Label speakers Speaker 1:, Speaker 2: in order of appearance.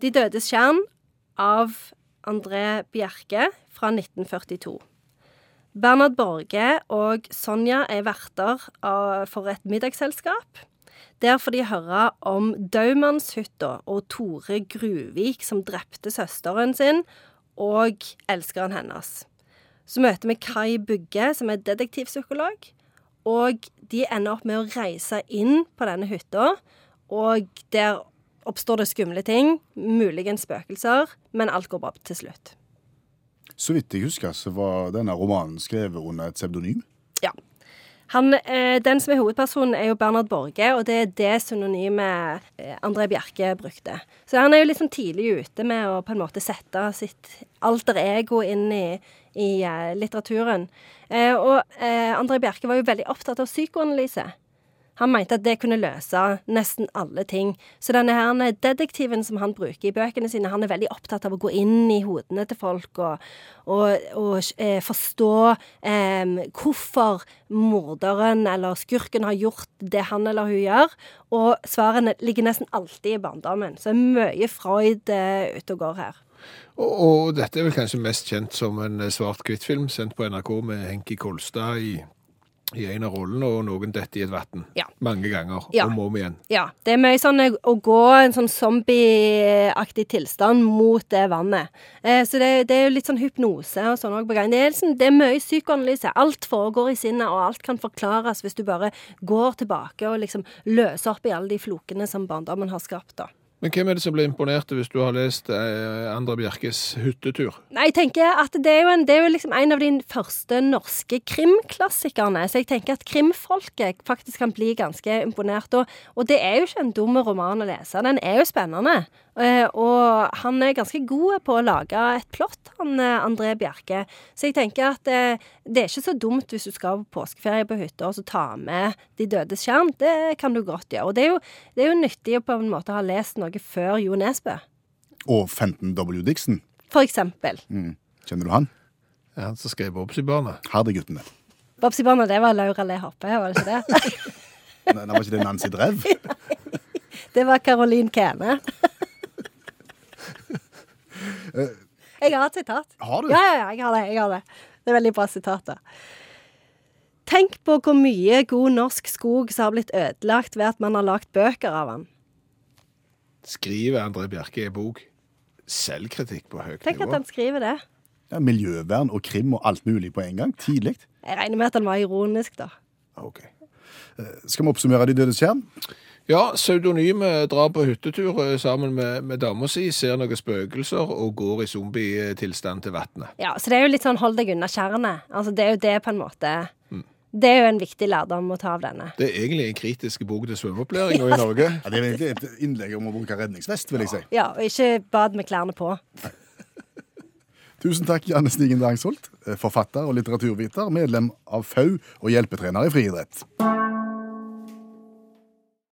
Speaker 1: De dødes kjern av André Bjerke fra 1942. Bernhard Borge og Sonja er verter for et middagsselskap. Der får de høre om Daumannshytta og Tore Gruvik som drepte søsteren sin og elskeren hennes. Så møter vi Kai Bugge, som er detektivpsykolog. Og de ender opp med å reise inn på denne hytta, og der oppstår det skumle ting. Muligens spøkelser, men alt går bra til slutt.
Speaker 2: Så vidt jeg husker, så var denne romanen skrevet under et pseudonym.
Speaker 1: Ja. Han, eh, den som er hovedpersonen, er jo Bernhard Borge, og det er det synonymet eh, André Bjerke brukte. Så han er jo liksom tidlig ute med å på en måte sette sitt alter ego inn i, i eh, litteraturen. Og André Bjerke var jo veldig opptatt av psykoanalyse. Han mente at det kunne løse nesten alle ting. Så denne her detektiven som han bruker i bøkene sine, han er veldig opptatt av å gå inn i hodene til folk og, og, og eh, forstå eh, hvorfor morderen eller skurken har gjort det han eller hun gjør. Og svarene ligger nesten alltid i barndommen. Så det er mye Freud eh, ute og går her.
Speaker 3: Og, og dette er vel kanskje mest kjent som en eh, svart-hvitt-film sendt på NRK med Henki Kolstad i, i en av rollene, og noen detter i et vann.
Speaker 1: Ja.
Speaker 3: Mange ganger,
Speaker 1: Ja.
Speaker 3: om og om igjen.
Speaker 1: Ja. Det er mye sånn eh, å gå en sånn zombieaktig tilstand mot det vannet. Eh, så det, det er jo litt sånn hypnose og sånn òg på gang. Det er, liksom, det er mye psykoanalyse. Alt foregår i sinnet, og alt kan forklares hvis du bare går tilbake og liksom løser opp i alle de flokene som barndommen har skapt, da.
Speaker 3: Men hvem er det som blir imponert hvis du har lest eh, Andra Bjerkes hyttetur?
Speaker 1: Nei, jeg tenker at det er jo, en, det er jo liksom en av de første norske krimklassikerne. Så jeg tenker at krimfolket faktisk kan bli ganske imponert. Og, og det er jo ikke en dum roman å lese. Den er jo spennende. Eh, og han er ganske god på å lage et plott, han eh, André Bjerke. Så jeg tenker at det er ikke så dumt hvis du skal på påskeferie på hytta og så ta med De dødes skjerm. Det kan du godt gjøre. Og det er, jo, det er jo nyttig å på en måte ha lest noe før Jo Nesbø,
Speaker 2: Og Fenton W. Dixon.
Speaker 1: for eksempel.
Speaker 2: Kjenner du han?
Speaker 3: Ja, han som skrev Bobsy-barnet?
Speaker 2: Herdeguttene.
Speaker 1: Babsi det var Laura Le Hoppe, var det ikke det?
Speaker 2: Nei, Var ikke det Nancy Drev?
Speaker 1: Det var Caroline Kene. Jeg har et sitat.
Speaker 2: Har du?
Speaker 1: Ja, ja, ja, jeg har det. jeg har Det Det er veldig bra sitat. da. Tenk på hvor mye god norsk skog som har blitt ødelagt ved at man har lagd bøker av den.
Speaker 3: Skriver André Bjerke i bok? Selvkritikk på høyt
Speaker 1: Tenk at han skriver det.
Speaker 2: Ja, miljøvern og krim og alt mulig på en gang. Tidlig.
Speaker 1: Jeg regner med at han var ironisk, da.
Speaker 2: Ok. Eh, Skal vi oppsummere De dødes kjern?
Speaker 3: Ja, pseudonymet drar på hyttetur eh, sammen med, med dama si, ser noen spøkelser og går i zombietilstand til vannet.
Speaker 1: Ja, Så det er jo litt sånn hold deg unna tjernet. Altså, det er jo det på en måte Det er jo en viktig lærdom å ta av denne.
Speaker 3: Det er egentlig en kritisk bok til svømmeopplæringa i Norge.
Speaker 2: Ja, det er egentlig et innlegg om å bruke redningsvest, vil jeg si.
Speaker 1: Ja, og ikke bad med klærne på.
Speaker 2: Tusen takk, Janne Stigen Drangsholt, forfatter og litteraturviter, medlem av FAU og hjelpetrener i friidrett.